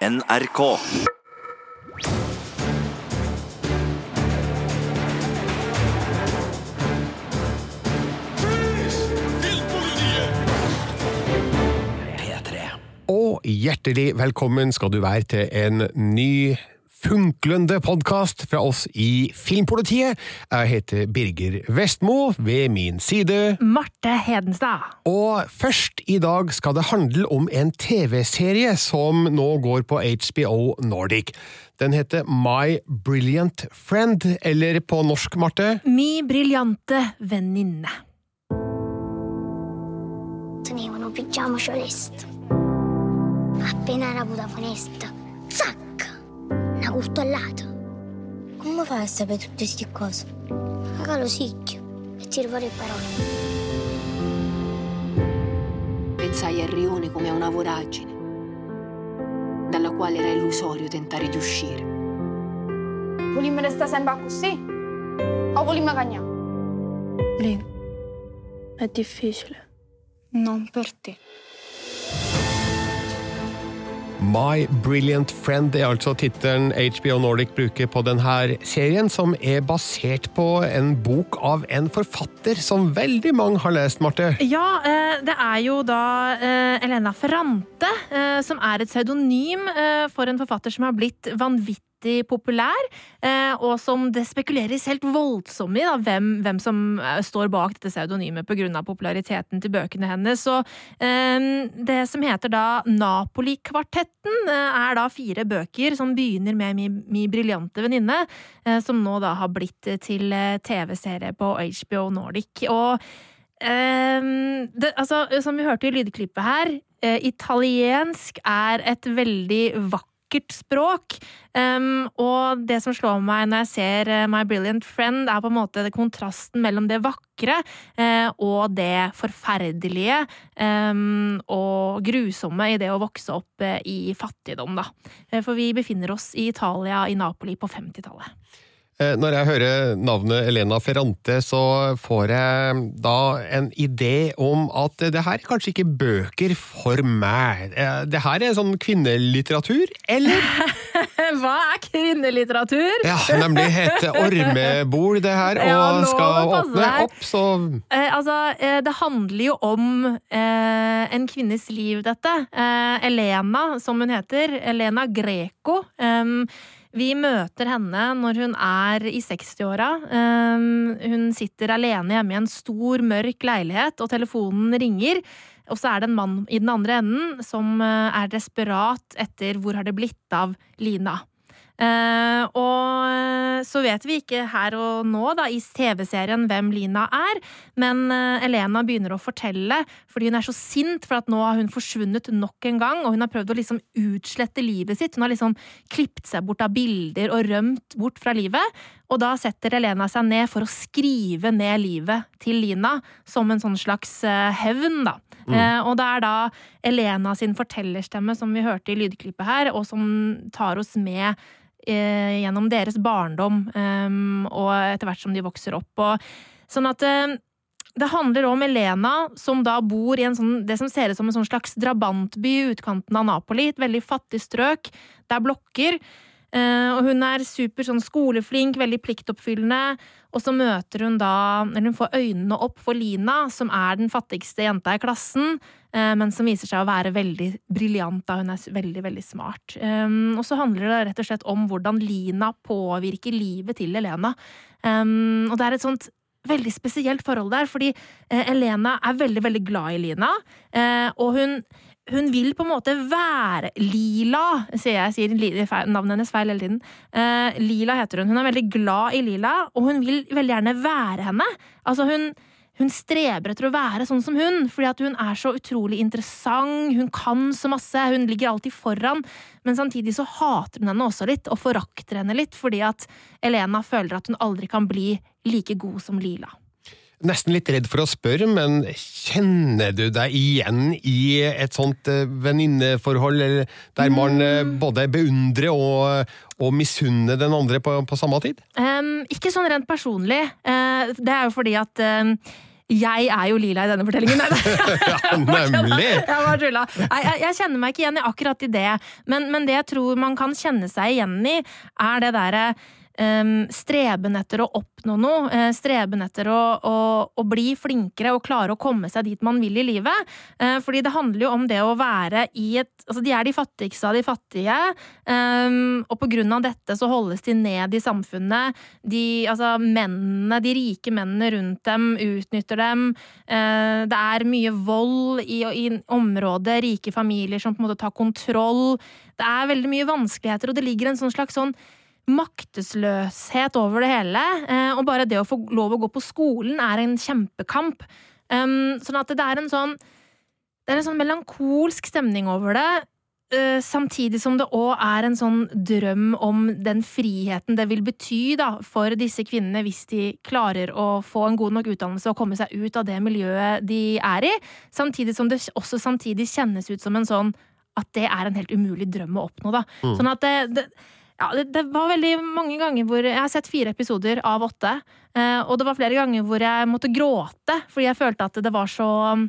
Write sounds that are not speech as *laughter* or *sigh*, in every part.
NRK. Og hjertelig velkommen skal du være til en ny funklende podkast fra oss i Filmpolitiet. Jeg heter Birger Vestmo, ved min side. Marte Hedenstad. Og først i dag skal det handle om en TV-serie som nå går på HBO Nordic. Den heter My Brilliant Friend, eller på norsk, Marte? Mi briljante venninne. Tenevano un pigiama Una coltellata. Come fai a sapere tutte queste cose? Raga lo sicchio e ti rivore parole. Pensai a Rione come a una voragine, dalla quale era illusorio tentare di uscire. Volimmo restare sempre così? O volimmo cagnare? Lì, è difficile. Non per te. My Brilliant Friend er altså tittelen HBO Nordic bruker på denne serien, som er basert på en bok av en forfatter som veldig mange har lest, Marte. Ja, eh, det er jo da eh, Elena Ferrante, eh, som er et pseudonym for en forfatter som har blitt vanvittig populær, eh, og som det spekuleres helt voldsomt i da, hvem, hvem som eh, står bak dette pseudonymet pga. populariteten til bøkene hennes. Så eh, det som heter da Napoli-kvartetten, er da fire bøker som begynner med Mi, mi briljante venninne, som nå da har blitt til TV-serie på HBO Nordic. Og Ehm, det, altså, som vi hørte i lydklippet her, eh, italiensk er et veldig vakkert språk. Um, og det som slår meg når jeg ser eh, My Brilliant Friend, er på en måte kontrasten mellom det vakre uh, og det forferdelige um, og grusomme i det å vokse opp uh, i fattigdom, da. For vi befinner oss i Italia, i Napoli, på 50-tallet. Eh, Når jeg hører navnet Elena Ferrante, så får jeg da en idé om at det her er kanskje ikke bøker for meg. Eh, Det her er sånn kvinnelitteratur, eller? *laughs* Hva er kvinnelitteratur? Ja, nemlig heter ormebol det her, *laughs* og ja, skal åpne deg. opp, så Eh, altså, eh, det handler jo om eh, en kvinnes liv, dette. Eh, Elena, som hun heter. Elena Greco. Um, vi møter henne når hun er i 60-åra. Um, hun sitter alene hjemme i en stor, mørk leilighet, og telefonen ringer. Og så er det en mann i den andre enden som eh, er desperat etter hvor har det blitt av Lina. Eh, og så vet vi ikke her og nå da, i TV-serien hvem Lina er, men eh, Elena begynner å fortelle fordi hun er så sint for at nå har hun forsvunnet nok en gang, og hun har prøvd å liksom utslette livet sitt. Hun har liksom klippet seg bort av bilder og rømt bort fra livet. Og da setter Elena seg ned for å skrive ned livet til Lina som en sånn slags eh, hevn, da. Eh, og det er da Elena sin fortellerstemme som vi hørte i lydklippet her, og som tar oss med gjennom deres barndom, eh, og etter hvert som de vokser opp. Og, sånn at eh, det handler om Elena, som da bor i sånn, det som ser ut som en sånn slags drabantby i utkanten av Napoli, et veldig fattig strøk. Det er blokker. Eh, og hun er super sånn skoleflink, veldig pliktoppfyllende. Og så møter hun da, eller hun får øynene opp for Lina, som er den fattigste jenta i klassen, eh, men som viser seg å være veldig briljant da hun er veldig, veldig smart. Um, og så handler det rett og slett om hvordan Lina påvirker livet til Elena. Um, og det er et sånt veldig spesielt forhold der, fordi eh, Elena er veldig, veldig glad i Lina, og hun hun vil på en måte være Lila, sier jeg. sier navnet hennes feil hele tiden. Eh, Lila heter hun. Hun er veldig glad i Lila, og hun vil veldig gjerne være henne. Altså, hun, hun streber etter å være sånn som hun, fordi hun er så utrolig interessant, hun kan så masse, hun ligger alltid foran, men samtidig så hater hun henne også litt, og forakter henne litt, fordi at Elena føler at hun aldri kan bli like god som Lila. Nesten litt redd for å spørre, men kjenner du deg igjen i et sånt eh, venninneforhold der man eh, både beundrer og, og misunner den andre på, på samme tid? Um, ikke sånn rent personlig. Uh, det er jo fordi at um Jeg er jo lila i denne fortellingen. *laughs* Ja, nemlig! *laughs* Jeg bare tulla. Jeg, jeg kjenner meg ikke igjen i akkurat i det. Men, men det jeg tror man kan kjenne seg igjen i, er det derre streben etter å oppnå noe. eh, streben etter å, å, å bli flinkere og klare å komme seg dit man vil i livet. Eh, fordi det handler jo om det å være i et Altså, de er de fattigste av de fattige, og på grunn av dette så holdes de ned i samfunnet. De, altså, mennene, de rike mennene rundt dem, utnytter dem. Eh, det er mye vold i, i området, rike familier som på en måte tar kontroll. Det er veldig mye vanskeligheter, og det ligger en sånn slags sånn maktesløshet over det hele. eh, Og bare det å få lov å gå på skolen er en kjempekamp. Sånn at det er en sånn Det er en sånn melankolsk stemning over det. eh, Samtidig som det òg er en sånn drøm om den friheten det vil bety da, for disse kvinnene hvis de klarer å få en god nok utdannelse og komme seg ut av det miljøet de er i. Samtidig som det også samtidig kjennes ut som en sånn at det er en helt umulig drøm å oppnå. Da. Sånn at det, det ja, det, det var veldig mange ganger hvor Jeg har sett fire episoder av åtte, eh, og det var flere ganger hvor jeg måtte gråte fordi jeg følte at det var så um,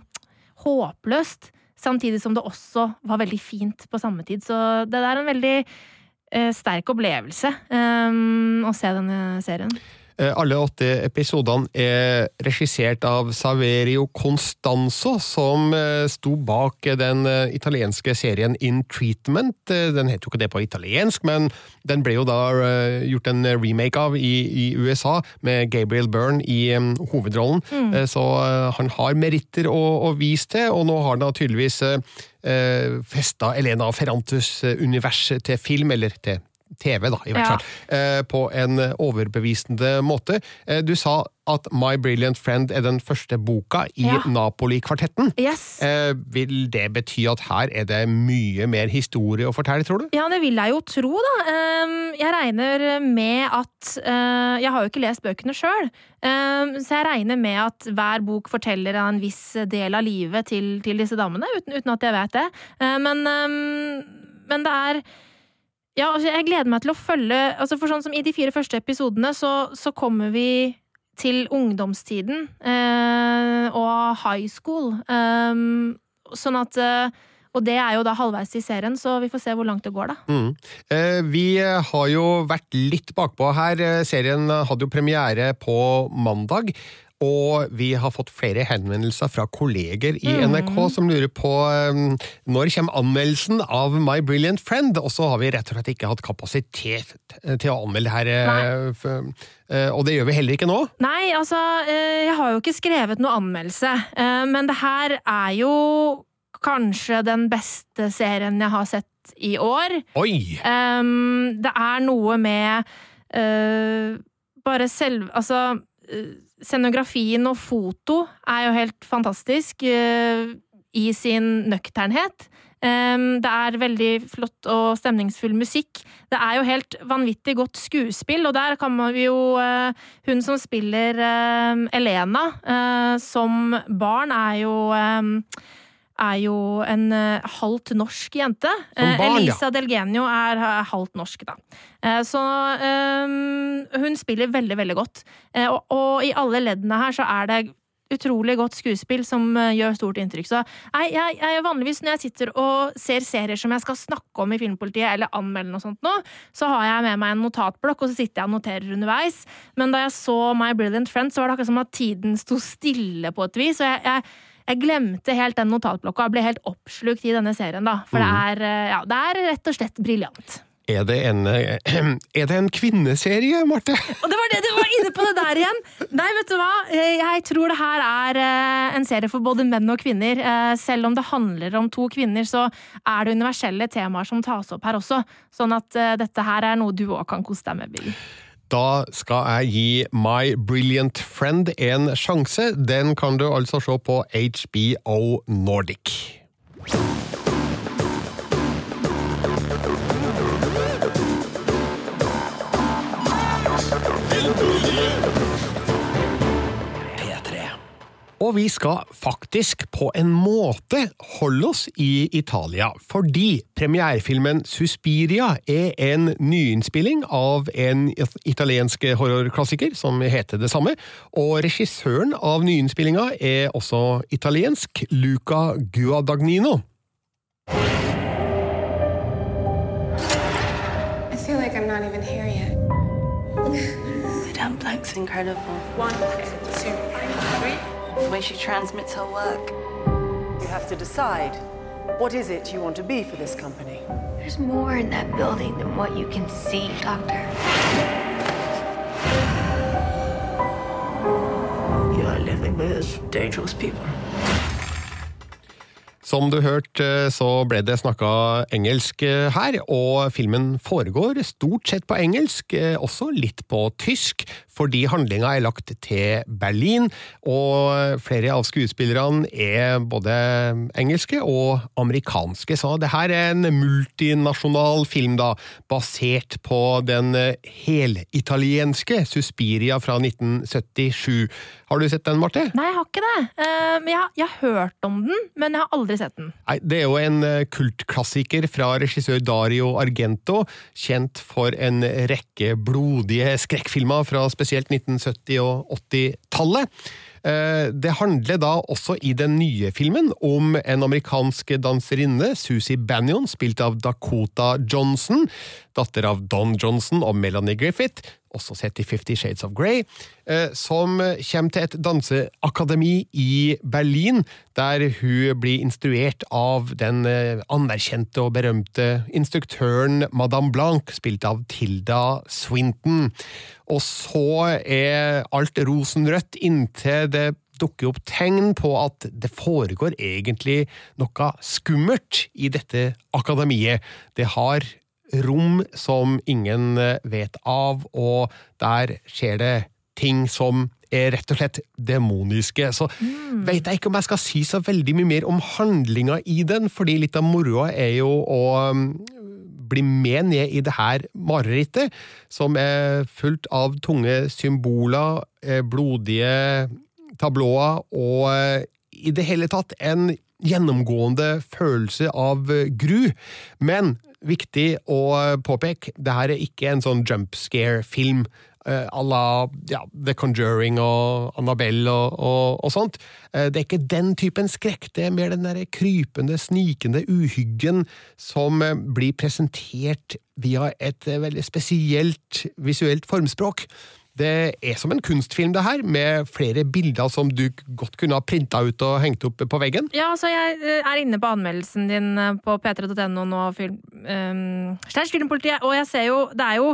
håpløst. Samtidig som det også var veldig fint på samme tid. Så det er en veldig eh, sterk opplevelse um, å se denne serien. Eh, Alle åtte episodene er regissert av Saverio Constanzo, som eh, sto bak den eh, italienske serien In Treatment. Den heter jo ikke det på italiensk, men den ble jo da gjort en remake av i, i USA, med Gabriel Byrne i hovedrollen. Mm. Så han har meritter å, å vise til, og nå har han da tydeligvis eh, festa Elena Ferrantes eh, univers til film, eller til TV, da, i hvert fall ja. på en overbevisende måte. Eh, Du sa at My Brilliant Friend er den første boka i Ja. Napoli-kvartetten. Yes! Eh, Vil det bety at her er det mye mer historie å fortelle, tror du? Ja, det vil jeg jo tro, da. Ehm, Jeg regner med at eh, Jeg har jo ikke lest bøkene sjøl, så jeg regner med at hver bok forteller en viss del av livet til, til disse damene, uten, uten at jeg vet det. Eh, Men, ehm, men det er ja, altså jeg gleder meg til å følge altså For sånn som i de fire første episodene, så, så kommer vi til ungdomstiden eh, og high school. Eh, sånn at eh, Og det er jo da halvveis i serien, så vi får se hvor langt det går, da. Mm. Eh, Vi har jo vært litt bakpå her. Eh, Serien hadde jo premiere på mandag. Og vi har fått flere henvendelser fra kolleger i NRK som lurer på eh, når kommer anmeldelsen av My Brilliant Friend? Og så har vi rett og slett ikke hatt kapasitet til å anmelde det her. eh, eh, Og det gjør vi heller ikke nå. Nei, altså, eh, jeg har jo ikke skrevet noe anmeldelse, men det her er jo kanskje den beste serien jeg har sett i år. Oi! Um, det er noe med uh, bare selv Altså, uh, scenografien og foto er jo helt fantastisk uh, i sin nøkternhet. Um, det er veldig flott og stemningsfull musikk. Det er jo helt vanvittig godt skuespill, og der kan man jo uh, Hun som spiller um, Elena som barn, er jo um, er jo en uh, halvt norsk jente. Eh, barn. Elisa ja. Delgenio er halvt norsk, da. Eh, så um, hun spiller veldig, veldig godt. Eh, og, og i alle leddene her så er det utrolig godt skuespill som eh, gjør stort inntrykk. Så jeg, jeg, jeg vanligvis når jeg sitter og ser serier som jeg skal snakke om i Filmpolitiet, eller anmelde noe sånt nå, så har jeg med meg en notatblokk, og så sitter jeg og noterer underveis. Men da jeg så My Brilliant Friend, så var det akkurat som at tiden sto stille på et vis. og jeg, jeg jeg glemte helt den notatblokka og ble helt oppslukt i denne serien. da. For det, er, eh, ja, det er rett og slett briljant. Er det en, eh, *clears throat* er det en kvinneserie, Marte? *laughs* Og det var det du var inne på det der igjen! Nei, vet du hva? Eh, Jeg tror det her er en serie for både menn og kvinner. Selv om det handler om to kvinner, så er det universelle temaer som tas opp her også. Sånn at dette her er noe du òg kan kose deg med, Bill. Da skal jeg gi My Brilliant Friend en sjanse. Den kan du altså se på HBO Nordic. Og vi skal faktisk på en måte holde oss i Italia, fordi premierefilmen Suspiria er en nyinnspilling av en italiensk horrorklassiker som heter det samme, og regissøren av nyinnspillinga er også italiensk, Luca Guadagnino. I feel like I'm not even here yet. Madame Blank's incredible. One, two, three. The way she transmits her work. You have to decide what is it you want to be for this company? There's more in that building than what you can see, Doctor. You are living with dangerous people. Som du hørte, så ble det snakka engelsk eh, her, og filmen foregår stort sett på engelsk, eh, også litt på tysk, fordi handlinga er lagt til Berlin, og flere av skuespillerne er både engelske og amerikanske, så det her er en multinasjonal film, da, basert på den helitalienske Suspiria fra 1977. Har du sett den, Marte? Nei, jeg har ikke det. Eh, jeg, har- jeg har hørt om den, men jeg har aldri sett den. Nei, Det er jo en eh, kultklassiker fra regissør Dario Argento, kjent for en rekke blodige skrekkfilmer fra spesielt 1970- og 80-tallet. Eh, Det handler da også i den nye filmen om en amerikansk danserinne, Susie Bannion, spilt av Dakota Johnson, datter av Don Johnson og Melanie Griffith, også sett i Fifty Shades of Grey, eh, som kommer til et danseakademi i Berlin, der hun blir instruert av den eh, anerkjente og berømte instruktøren Madame Blanc, spilt av Tilda Swinton. Og så er alt rosenrødt inntil det dukker opp tegn på at det foregår egentlig noe skummelt i dette akademiet. Det har rom som ingen eh, vet av, og der skjer det ting som er rett og slett demoniske. Så vet jeg ikke om jeg skal si så veldig mye mer om handlinga i den, fordi litt av moroa er jo å um, bli med ned i det her marerittet, som er fullt av tunge symboler, eh, blodige tablåer og eh, i det hele tatt en gjennomgående følelse av gru. Men viktig å påpeke, det her er ikke en sånn jump scare-film eh, à la ja, The Conjuring og Annabelle og, og, og sånt. Eh, Det er ikke den typen skrekk, det er mer den der krypende, snikende uhyggen som eh, blir presentert via et veldig spesielt visuelt formspråk. Det er som en kunstfilm, det her, med flere bilder som du godt kunne ha printa ut og hengt opp på veggen. Ja, altså jeg eh, er inne på anmeldelsen din eh, på p3.no nå, film, um, Filmpolitiet, og jeg ser jo Det er jo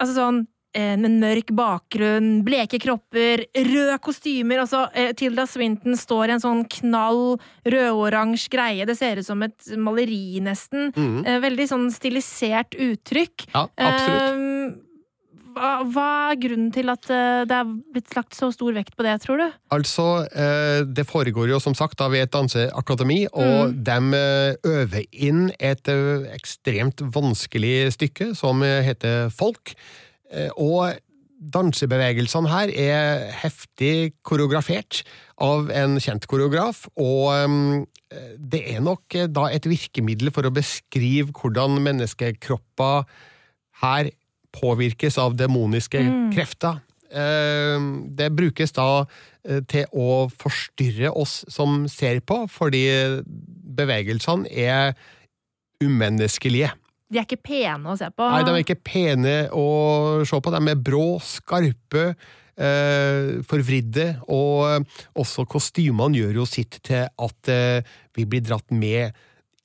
altså sånn eh, med mørk bakgrunn, bleke kropper, røde kostymer. Altså, Tilda Swinton står i en sånn knall rødoransje greie. Det ser ut som et maleri, nesten. Eh, veldig sånn stilisert uttrykk. Ja, absolutt. Eh, hva, hva er grunnen til at eh, det er blitt lagt så stor vekt på det, tror du? Altså, eh, det foregår jo som sagt ved et danseakademi, og de eh, øver inn et ekstremt vanskelig stykke som heter Folk. Og dansebevegelsene her er heftig koreografert av en kjent koreograf, og det er nok da et virkemiddel for å beskrive hvordan menneskekropper her påvirkes av demoniske krefter. Eh, Det brukes da eh, til å forstyrre oss som ser på, fordi bevegelsene er umenneskelige. De er ikke pene å se på. Nei, de er ikke pene å se på. De er brå, skarpe, eh, forvridde, og også kostymene gjør jo sitt til at vi blir dratt med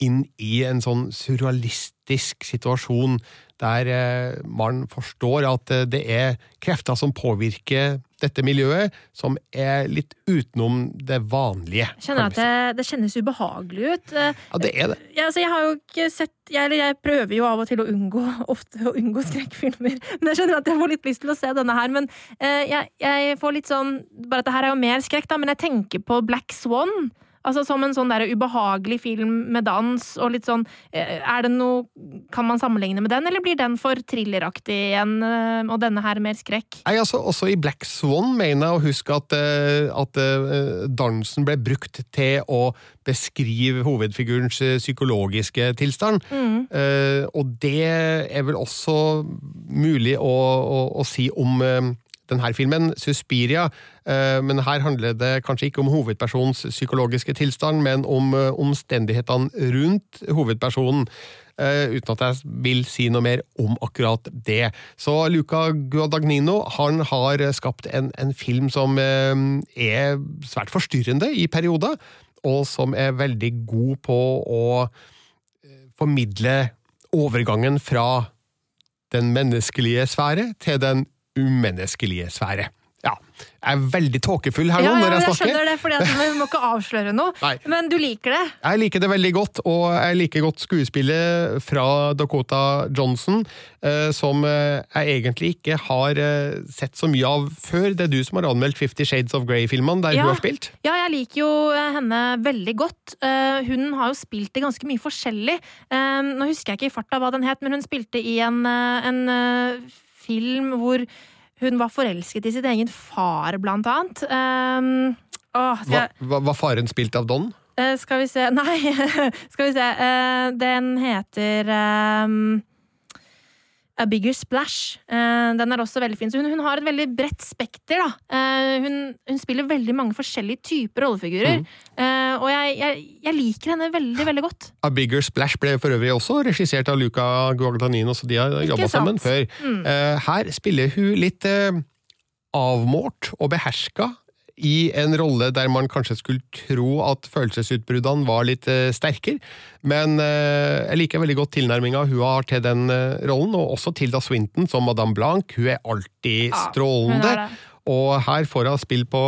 inn i en sånn surrealistisk situasjon der eh, man forstår at eh, det er krefter som påvirker dette miljøet, som er litt utenom det vanlige. Jeg kjenner at det, det kjennes ubehagelig ut. Eh, Ja, det er det. Ja, altså, jeg har jo ikke sett jeg, eller jeg prøver jo av og til å unngå *laughs* ofte å unngå skrekkfilmer. Men jeg skjønner at jeg får litt lyst til å se denne her. Men jeg, jeg får litt sånn Bare at det her er jo mer skrekk, da, men jeg tenker på Black Swan. Altså som en sånn der ubehagelig film med dans og litt sånn eh, Er det noe Kan man sammenligne med den, eller blir den for thrilleraktig igjen, eh, og denne her mer skrekk? Nei, altså, Også i Black Swan mener jeg å huske at, eh, at dansen ble brukt til å beskrive hovedfigurens psykologiske tilstand. Mm. Og det er vel også mulig å, å, å si om denne filmen, Suspiria. Eh, men her handler det kanskje ikke om hovedpersonens psykologiske tilstand, men om eh, omstendighetene rundt hovedpersonen. eh, uten at jeg vil si noe mer om akkurat det. Så Luca Guadagnino han har skapt en, en film som er svært forstyrrende i perioder, og som er veldig god på å formidle overgangen fra den menneskelige sfære til den umenneskelige sfære. Ja, jeg er veldig tåkefull her nå Ja, ja, når jeg jeg snakker. skjønner det, fordi vi må ikke avsløre noe. *laughs* Men du liker det? Jeg liker det veldig godt, og jeg liker godt skuespillet fra Dakota Johnson, eh, som eh, jeg egentlig ikke har eh, sett så mye av før. Det er du som har anmeldt Fifty Shades of Grey-filmene, der Ja. hun har spilt. Ja, jeg liker jo henne veldig godt. Eh, hun har jo spilt i ganske mye forskjellig. Nå husker jeg ikke i farta hva den het, men hun spilte i en, en film hvor hun var forelsket i sitt egen far, blant annet. Um, å, skal Hva, jeg- hva, var faren spilt av Don? Uh, skal vi se *laughs* Nei, *laughs* skal vi se. Uh, den heter ehm, A Bigger Splash. Uh, den er også veldig fin. Så hun, hun har et veldig bredt spekter. Da. Uh, hun, hun spiller veldig mange forskjellige typer rollefigurer. Eh, og jeg, jeg, jeg liker henne veldig, veldig godt. A Bigger Splash ble for øvrig også regissert av Luca Guadagnino, så de har jobba sammen før. Mm. Her spiller hun litt avmålt og beherska i en rolle der man kanskje skulle tro at følelsesutbruddene var litt eh, sterkere. Men eh, jeg liker veldig godt tilnærminga hun har til den eh, rollen, og også Tilda Swinton som Madame Blanc. Hun er alltid strålende. Og her får hun spill på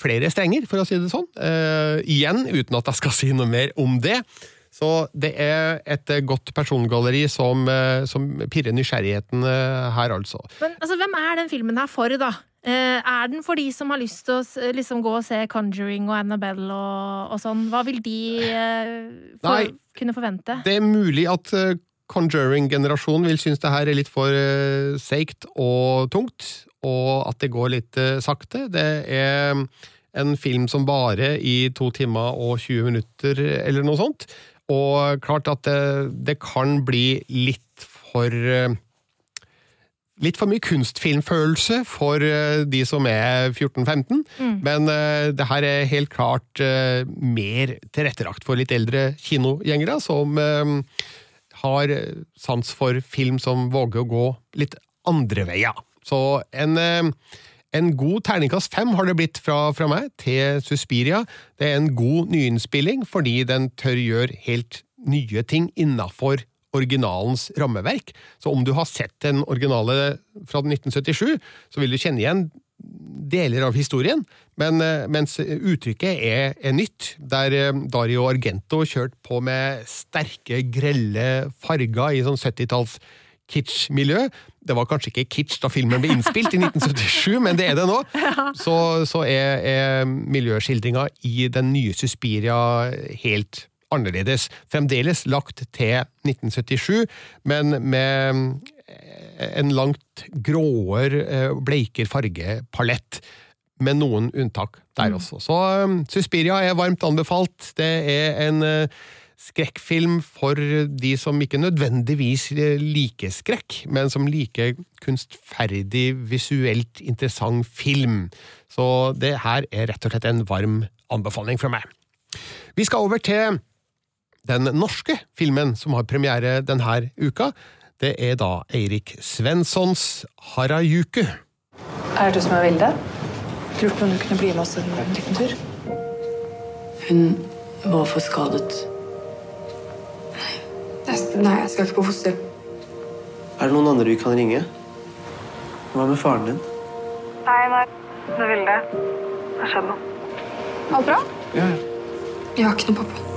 flere strenger, for å si det sånn. Eh, igjen, uten at jeg skal *laughs* si noe mer om det. Så det er et godt persongalleri som, som pirrer nysgjerrigheten her, altså. Men altså, hvem er den filmen her for, da? Eh, er den for de som har lyst til å liksom, gå og se Conjuring og Annabelle og, og sånn? Hva vil de eh, få, Nei. kunne forvente? Det er mulig at eh, Conjuring-generasjonen vil synes det her er litt for uh, seigt og tungt, og at det går litt uh, sakte. Det er en film som varer i to timer og 20 minutter, eller noe sånt. Og klart at det, det kan bli litt for eh, Litt for mye kunstfilmfølelse for eh, de som er 14-15, Mm. men eh, det her er helt klart eh, mer tilrettelagt for litt eldre kinogjengere, som har sans for film som våger å gå litt andre veier. Så en, en god terningkast fem har det blitt fra, fra meg til Suspiria. Det er en god nyinnspilling fordi den tør gjøre helt nye ting innafor originalens rammeverk. Så om du har sett den originale fra 1977, så vil du kjenne igjen deler av historien, men, eh, mens uttrykket er, er nytt, der eh, Dario Argento kjørte på med sterke, grelle farger i sånn 70-talls kitsch-miljø. Det var kanskje ikke kitsch da filmen ble innspilt i 1977, *laughs* men det er det nå. Så, så er, er miljøskildringa i den nye Suspiria helt annerledes. Fremdeles lagt til 1977, men med en langt gråere, eh, bleikere fargepalett. Med noen unntak der også. Så um, Suspiria er varmt anbefalt. Det er en eh, skrekkfilm for de som ikke nødvendigvis eh, liker skrekk, men som liker kunstferdig, visuelt interessant film. Så det her er rett og slett en varm anbefaling fra meg. Vi skal over til den norske filmen som har premiere denne uka. Det er da Eirik Svenssons Harajuku. Er det du som er Vilde? Lurte på om du kunne bli med oss en liten tur? Hun var for skadet. Nei, jeg skal ikke på foster. Er det noen andre vi kan ringe? Hva med faren din? Nei, nei. Det er Vilde. Det har skjedd noe. Alt bra? Ja, Jeg har ikke noe pappa.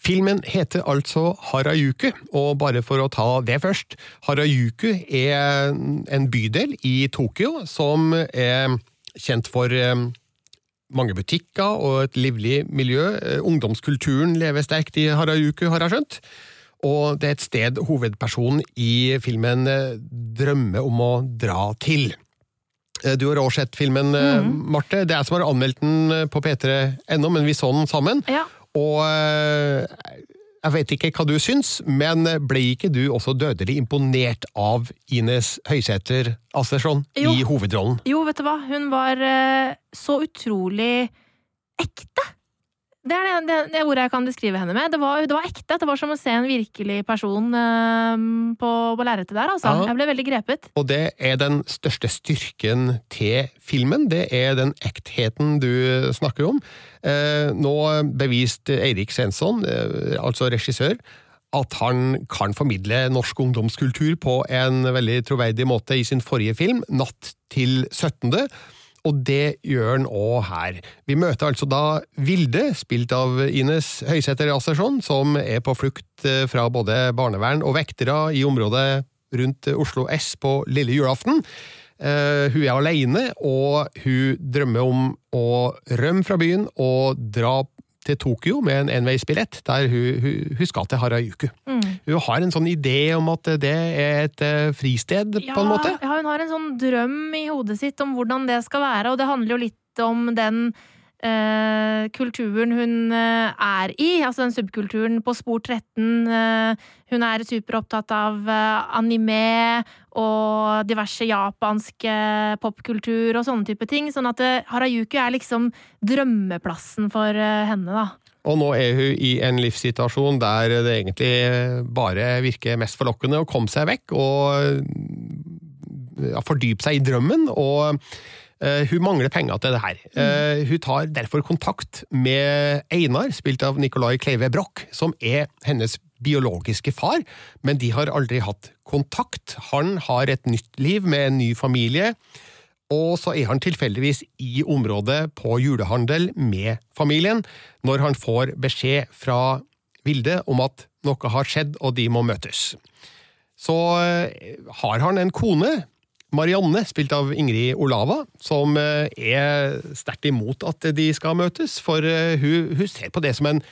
Filmen heter altså Harajuku, og bare for å ta det først Harajuku er en bydel i Tokyo som er kjent for eh, mange butikker og et livlig miljø. Eh, Ungdomskulturen lever sterkt i Harajuku, har jeg skjønt. Og det er et sted hovedpersonen i filmen eh, drømmer om å dra til. Du har òg sett filmen, eh, Marte. Det er jeg som har anmeldt den på p3.no, men vi så den sammen. Ja. Og eh, jeg vet ikke hva du syns, men ble ikke du også dødelig imponert av Ines Høysæter Astersson i hovedrollen? Jo, vet du hva? Hun var eh, så utrolig ekte. Det er det, det, det ordet jeg kan beskrive henne med. Det var, det var ekte. Det var som å se en virkelig person eh, på, på lerretet der, altså. Ja. Jeg ble veldig grepet. Og det er den største styrken til filmen. Det er den ektheten du snakker om. Eh, nå beviste Eirik Svensson, eh, altså regissør, at han kan formidle norsk ungdomskultur på en veldig troverdig måte i sin forrige film, Natt til 17. Og det gjør han òg her. Vi møter altså da Vilde, spilt av Ines Høysæter Assersson, som er på flukt eh, fra både barnevern og vektere i området rundt Oslo S på lille julaften. Eh, hun er alene, og hun drømmer om å rømme fra byen og dra til Tokyo med en enveisbillett, der hun, hun, hun skal til Harajuku. Mm. Hun har en sånn idé om at det er et eh, fristed, Ja, på en måte. ja, hun har en sånn drøm i hodet sitt om hvordan det skal være, og det handler jo litt om den eh, kulturen hun eh, er i, altså den subkulturen på spor 13. eh, hun er superopptatt av anime og diverse japanske popkultur og sånne type ting, sånn at Harajuku er liksom drømmeplassen for henne, da. Og nå er hun i en livssituasjon der det egentlig bare virker mest forlokkende å komme seg vekk og ja, fordype seg i drømmen. og hun mangler penger til det her. Eh, hun tar derfor kontakt med Einar, spilt av Nicolai Kleive Broch, som er hennes biologiske far, men de har aldri hatt kontakt. Han har et nytt liv med en ny familie, og så er han tilfeldigvis i området på julehandel med familien, når han får beskjed fra Vilde om at noe har skjedd og de må møtes. Så eh, har han en kone, Marianne, spilt av Ingrid Olava, som eh, er sterkt imot at de skal møtes, for eh, hun, hun ser på det som en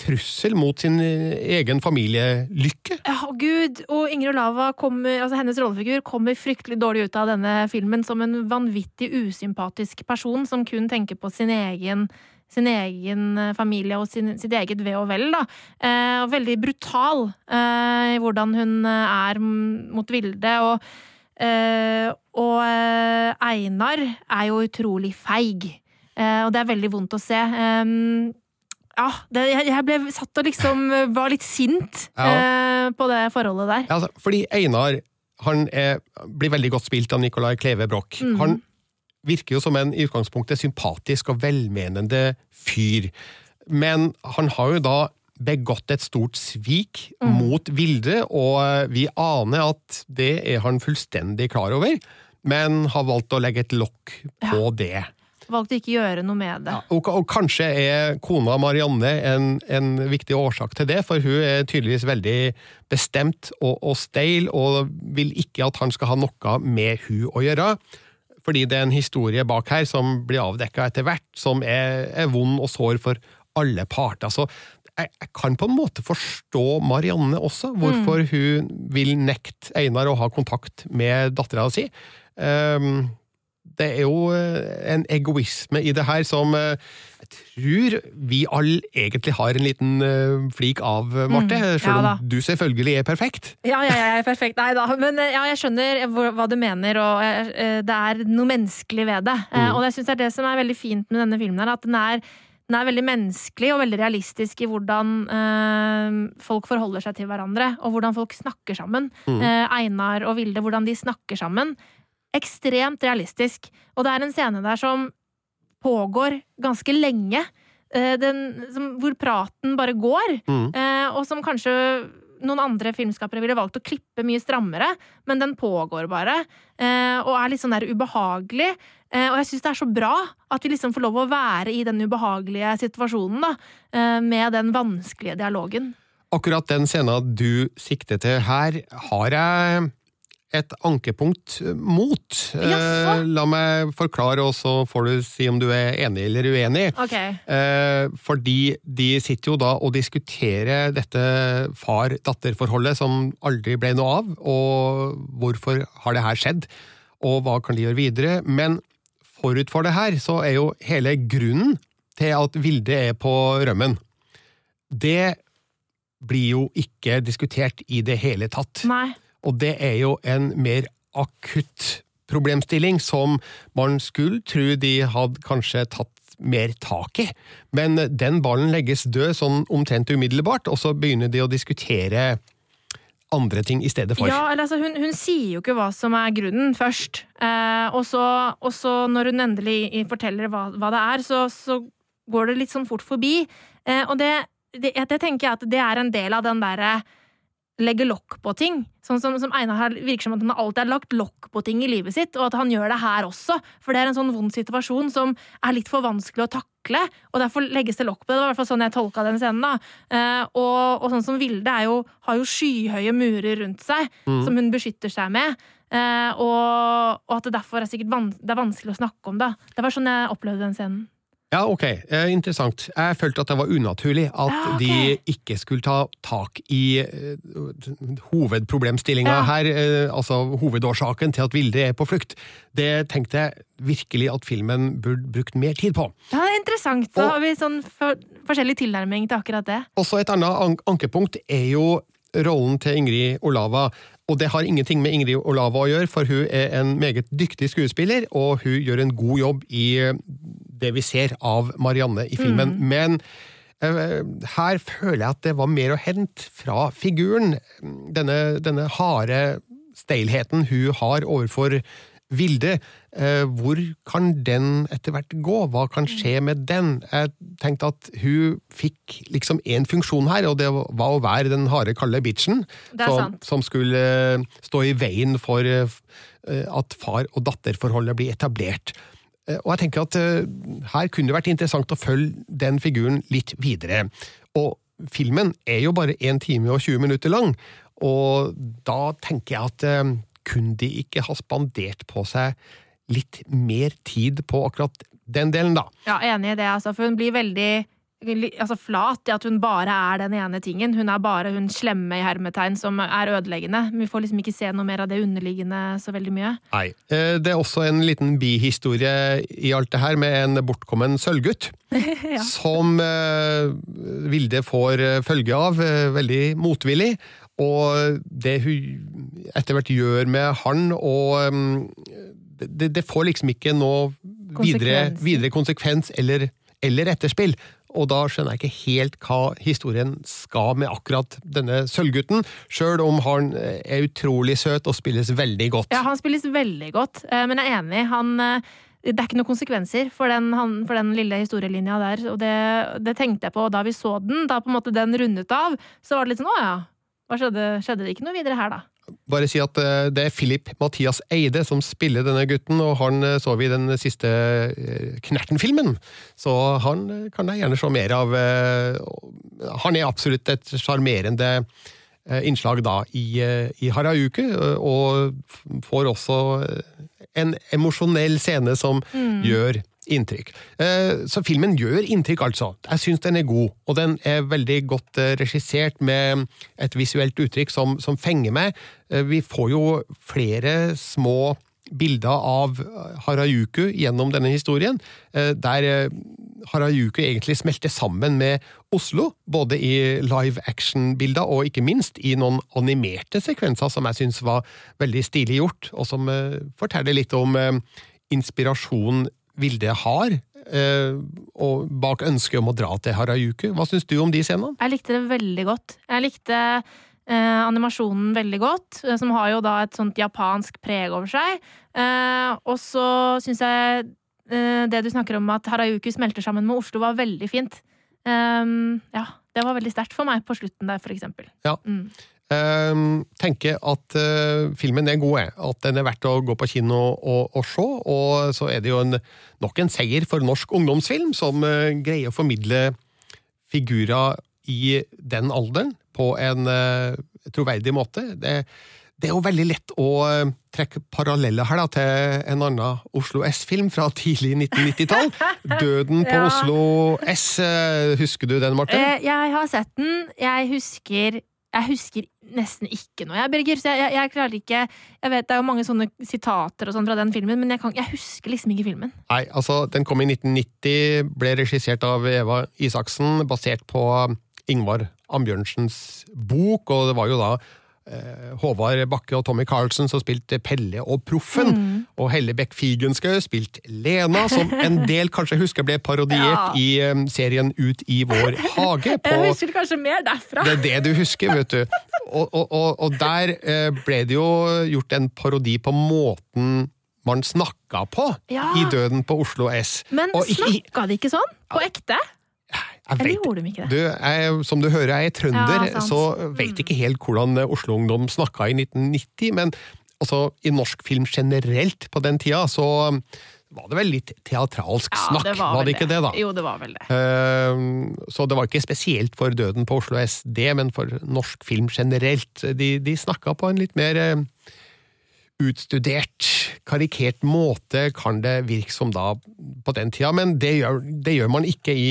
trussel mot sin eh, egen familielykke. Ja, oh, gud, og Ingrid Olava kommer, altså hennes rollefigur kommer fryktelig dårlig ut av denne filmen som en vanvittig usympatisk person som kun tenker på sin egen sin egen familie og sin, sitt eget ve og vel. Da. Eh, og veldig brutal eh, i hvordan hun er mot Vilde. Og, og eh, Einar er jo utrolig feig, eh, og det er veldig vondt å se. Eh, ja, det, jeg, ble satt og liksom var litt sint Ja. eh, på det forholdet der. Altså, fordi Einar han er, blir veldig godt spilt av Nicolai Kleve Broch. Mm. Han virker jo som en i utgangspunktet sympatisk og velmenende fyr. Men han har jo da begått et stort svik Mm. mot Vilde, og vi aner at det er han fullstendig klar over, men har valgt å legge et lokk på det. Valgte ikke å gjøre noe med det. Og, og kanskje er kona Marianne en, en viktig årsak til det, for hun er tydeligvis veldig bestemt og, og steil, og vil ikke at han skal ha noe med hun å gjøre. Fordi det er en historie bak her som blir avdekka etter hvert, som er, er vond og sår for alle parter. Så jeg, jeg kan på en måte forstå Marianne også, hvorfor hun vil nekte Einar å ha kontakt med dattera si. Um, det er jo eh, en egoisme i det her som eh, jeg tror vi alle egentlig har en liten eh, flik av, Marte. Mm, Selv ja om du selvfølgelig er perfekt. Ja, ja, jeg er perfekt. Nei da. Men ja, jeg skjønner hva du mener, og det er noe menneskelig ved det. Mm. Og jeg syns det er det som er veldig fint med denne filmen, her, at den er, den er veldig menneskelig og veldig realistisk i hvordan eh, folk forholder seg til hverandre, og hvordan folk snakker sammen. Mm. Eh, Einar og Vilde, hvordan de snakker sammen. Ekstremt realistisk. Og det er en scene der som pågår ganske lenge. eh, Den, som, hvor praten bare går, Mm. eh, og som kanskje noen andre filmskapere ville valgt å klippe mye strammere, men den pågår bare. Eh, og er litt sånn der ubehagelig. Eh, og jeg syns det er så bra at vi liksom får lov å være i den ubehagelige situasjonen, da, eh, med den vanskelige dialogen. Akkurat den scenen du sikter til her, har jeg et ankepunkt mot. Jaså? Eh, La meg forklare, og så får du si om du er enig eller uenig. Okay. Eh, fordi de sitter jo da og diskuterer dette far-datter-forholdet som aldri ble noe av, og hvorfor har det her skjedd, og hva kan de gjøre videre. Men forut for det her, så er jo hele grunnen til at Vilde er på rømmen, det blir jo ikke diskutert i det hele tatt. Nei. Og det er jo en mer akutt problemstilling som man skulle tro de hadde kanskje tatt mer tak i. Men den ballen legges død sånn omtrent umiddelbart, og så begynner de å diskutere andre ting i stedet for. Ja, altså, hun, hun sier jo ikke hva som er grunnen, først. Eh, og, så, og så, når hun endelig forteller hva, hva det er, så, så går det litt sånn fort forbi. Eh, og det, det, det tenker jeg at det er en del av den derre legge lokk på ting. Sånn som, som Einar her virker som at han alltid har lagt lokk på ting i livet sitt, og at han gjør det her også. For det er en sånn vond situasjon som er litt for vanskelig å takle, og derfor legges det lokk på det. Det var i hvert fall sånn jeg tolka den scenen. da. Eh, og, og sånn som Vilde er jo, har jo skyhøye murer rundt seg, Mm. som hun beskytter seg med. Eh, og, og at det derfor er sikkert van det er vanskelig å snakke om det. Det var sånn jeg opplevde den scenen. Ja, ok, eh, interessant. Jeg følte at det var unaturlig at Ja, okay. de ikke skulle ta tak i eh, hovedproblemstillinga Ja. her, eh, altså hovedårsaken til at Vilde er på flukt. Det tenkte jeg virkelig at filmen burde brukt mer tid på. Ja, det er interessant. Og- har vi sånn for, forskjellig tilnærming til akkurat det. Også et annet an ankepunkt er jo rollen til Ingrid Olava. Og det har ingenting med Ingrid Olava å gjøre, for hun er en meget dyktig skuespiller, og hun gjør en god jobb i eh, det vi ser av Marianne i filmen. Men eh, her føler jeg at det var mer å hente fra figuren. Denne, denne harde steilheten hun har overfor Vilde. Eh, hvor kan den etter hvert gå? Hva kan skje med den? Jeg tenkte at hun fikk liksom én funksjon her, og det var å være den harde, kalde bitchen. Som, som skulle eh, stå i veien for eh, at far- og datterforholdet blir etablert. Og jeg tenker at her kunne det vært interessant å følge den figuren litt videre. Og filmen er jo bare 1 time og 20 minutter lang, og da tenker jeg at kunne de ikke ha spandert på seg litt mer tid på akkurat den delen, da? Ja, enig i det, altså, for hun blir veldig altså, flat i at hun bare er den ene tingen. Hun er bare hun slemme i hermetegn som er ødeleggende. Vi får liksom ikke se noe mer av det underliggende så veldig mye. Nei. Eh, Det er også en liten bihistorie i alt det her, med en bortkommen sølvgutt. *laughs* Ja. Som eh, Vilde får eh, følge av, veldig motvillig. Og det hun etter hvert gjør med han, og um, det, det får liksom ikke noe videre, videre konsekvens eller, eller etterspill. Og da skjønner jeg ikke helt hva historien skal med akkurat denne sølvgutten, sjøl om han eh, er utrolig søt og spilles veldig godt. Ja, han spilles veldig godt, eh, men jeg er enig. Han, eh, det er ikke noen konsekvenser for den, han, for den lille historielinja der, og det, det tenkte jeg på da vi så den. Da på en måte den rundet av, så var det litt sånn å ja, hva skjedde? Skjedde det ikke noe videre her, da? Bare si at eh, det er Philip Mathias Eide som spiller denne gutten, og han eh, så vi i den siste eh, Knerten-filmen. Så han kan jeg gjerne se mer av. Han er absolutt et sjarmerende innslag da i, i Harajuku, og får også en emosjonell scene som gjør inntrykk. Eh, Så filmen gjør inntrykk, altså. Jeg syns den er god, og den er veldig godt eh, regissert med et visuelt uttrykk som, som fenger meg. Eh, Vi får jo flere små bilder av Harajuku gjennom denne historien, der Harajuku egentlig smelter sammen med Oslo, både i live action-bilder og ikke minst i noen animerte sekvenser som jeg syns var veldig stilig gjort, og som forteller litt om eh, inspirasjon Vilde har, eh, og bak ønsket om å dra til Harajuku. Hva syns du om de scenene? Jeg likte det veldig godt. Jeg likte eh, animasjonen veldig godt, eh, som har jo da et sånt japansk preg over seg. Eh, og så syns jeg eh, det du snakker om at Harajuku smelter sammen med Oslo, var veldig fint. Eh, ja, det var veldig sterkt for meg på slutten der, for eksempel. Ja. Mm. Ehm, tenker at eh, filmen er god, at den er verdt å gå på kino og, og se. Og så er det jo en, nok en seier for norsk ungdomsfilm, som eh, greier å formidle figurer i den alderen på en eh, troverdig måte. Det, det er jo veldig lett å trekke paralleller her da, til en annen Oslo S-film fra tidlig 1990-tall. *laughs* 'Døden på Ja. Oslo S'. Husker du den, Marte? Jeg har sett den. Jeg husker jeg husker nesten ikke noe, jeg, Birger. Så jeg, jeg, jeg klarer ikke Jeg vet det er jo mange sånne sitater og sånn fra den filmen, men jeg, kan, jeg husker liksom ikke filmen. Nei, altså, den kom i 1990, ble regissert av Eva Isaksen, basert på Ingvar Ambjørnsens bok, og det var jo da Håvard Bakke og Tommy Carlsen som spilte Pelle og Proffen, Mm. og Helle Bech Figenschou spilte Lena, som *laughs* en del kanskje husker ble parodiert Ja. i eh, serien Ut i vår hage. *laughs* på Jeg husker kanskje mer derfra. det er det du husker, vet du. *laughs* Og, og, og, og der eh, ble det jo gjort en parodi på måten man snakka på Ja. i Døden på Oslo S. Men snakka de ikke sånn? På ekte? Jeg Eller vet- gjorde de ikke det? Du, jeg, som du hører, jeg er trønder, Ja, så vet ikke helt hvordan Oslo-ungdom snakka i 1990, men altså, i norsk film generelt på den tida, så var det vel litt teatralsk snakk, var, var det ikke det, da? Jo, det var vel det. Uh, Så det var ikke spesielt for Døden på Oslo SD, men for norsk film generelt. De, de snakka på en litt mer eh, utstudert, karikert måte, kan det virke som da på den tida, men det gjør, det gjør man ikke i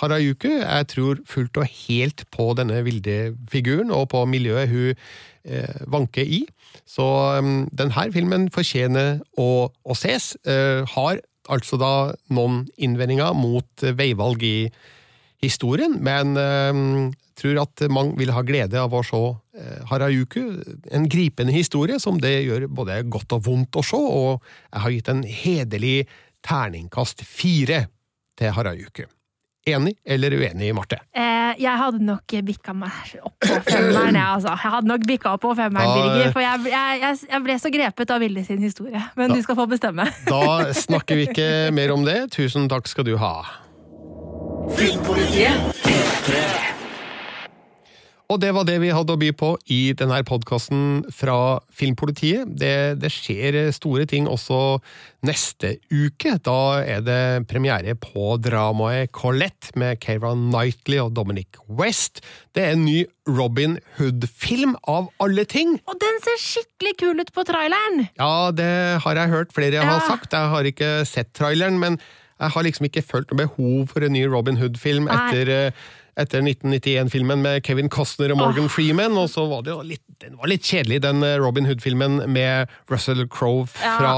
Harajuku. Jeg tror fullt og helt på denne vilde figuren, og på miljøet hun eh, vanker i. Så um, denne filmen fortjener å, å ses. Uh, har altså da noen innvendinger mot eh, veivalg i historien, men eh, tror at mange vil ha glede av å se eh, Harajuku. En gripende historie som det gjør både godt og vondt å se, og jeg har gitt en hederlig terningkast fire til Harajuku. Enig eller uenig, Marte? Eh, jeg hadde nok bikka meg opp på femmeren, jeg, altså. Jeg hadde nok bikka opp på femmeren, Da- Birger. For jeg, jeg, jeg, ble så grepet av Vilde sin historie. Men Da- du skal få bestemme. *laughs* Da snakker vi ikke mer om det. Tusen takk skal du ha. Og det var det vi hadde å by på i denne podkasten fra Filmpolitiet. Det, det skjer store ting også neste uke. Da er det premiere på dramaet Colette med Keira Knightley og Dominic West. Det er en ny Robin Hood-film, av alle ting! Og den ser skikkelig kul ut på traileren! Ja, det har jeg hørt flere har sagt. Jeg har ikke sett traileren, men jeg har liksom ikke følt noe behov for en ny Robin Hood-film etter, eh, etter 1991-filmen med Kevin Costner og Morgan Freeman, og så var det jo litt, den var litt kjedelig, den eh, Robin Hood-filmen med Russell Crowe Ja. fra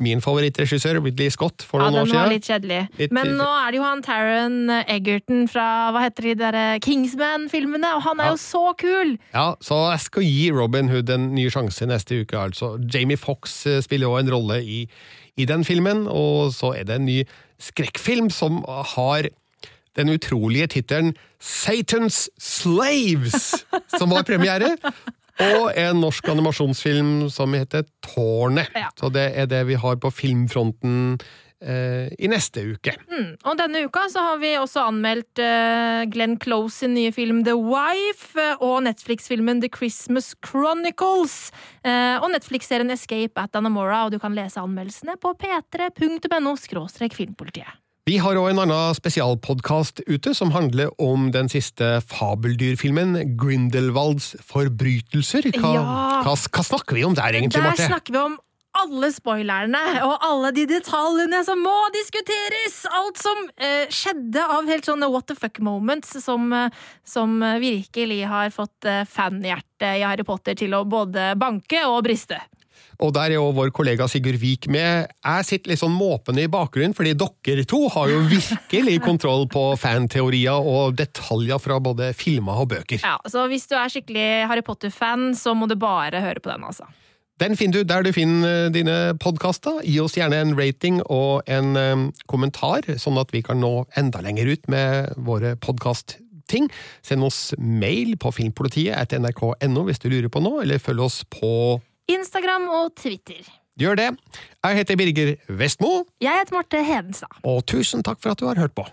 min favorittregissør Ridley Scott for Ja, noen den var litt kjedelig. Litt- Men nå er det jo han Taron Egerton fra hva heter de der eh, Kingsman-filmene, og han er Ja. jo så kul! Ja, så jeg skal gi Robin Hood en ny sjanse neste uke, altså. Jamie Fox spiller jo en rolle i, i den filmen, og så er det en ny skrekkfilm som har den utrolige tittelen Satan's Slaves, som var premiere. Og en norsk animasjonsfilm som heter Tårnet. Ja. Så det er det vi har på filmfronten eh, i neste uke. Mm. Og denne uka så har vi også anmeldt eh, Glenn Close sin nye film The Wife, eh, og Netflix-filmen The Christmas Chronicles. Eh, og Netflix-serien Escape at Anamora, og du kan lese anmeldelsene på p3.no filmpolitiet. Vi har òg en annen spesialpodkast ute som handler om den siste fabeldyrfilmen, Grindelwalds forbrytelser. Hva, Ja. hva, hva snakker vi om der, egentlig, Marte? Der snakker vi om alle spoilerne og alle de detaljene som må diskuteres! Alt som eh, skjedde av helt sånne what the fuck moments som, eh, som virkelig har fått eh, fanhjertet i Harry Potter til å både banke og briste. Og der er jo vår kollega Sigurd Vik med. Jeg sitter litt sånn måpende i bakgrunnen, fordi dere to har jo virkelig kontroll på fanteorier og detaljer fra både filmer og bøker. Ja, Så hvis du er skikkelig Harry Potter-fan, så må du bare høre på den, altså. Den finner du der du finner eh, dine podkaster. Gi oss gjerne en rating og en eh, kommentar, sånn at vi kan nå enda lenger ut med våre podkastting. Send oss mail på filmpolitiet etter nrk.no hvis du lurer på noe, eller følg oss på Instagram og Twitter. Gjør det. Jeg heter Birger Vestmo, Jeg heter Marte Hedenstad. og tusen takk for at du har hørt på.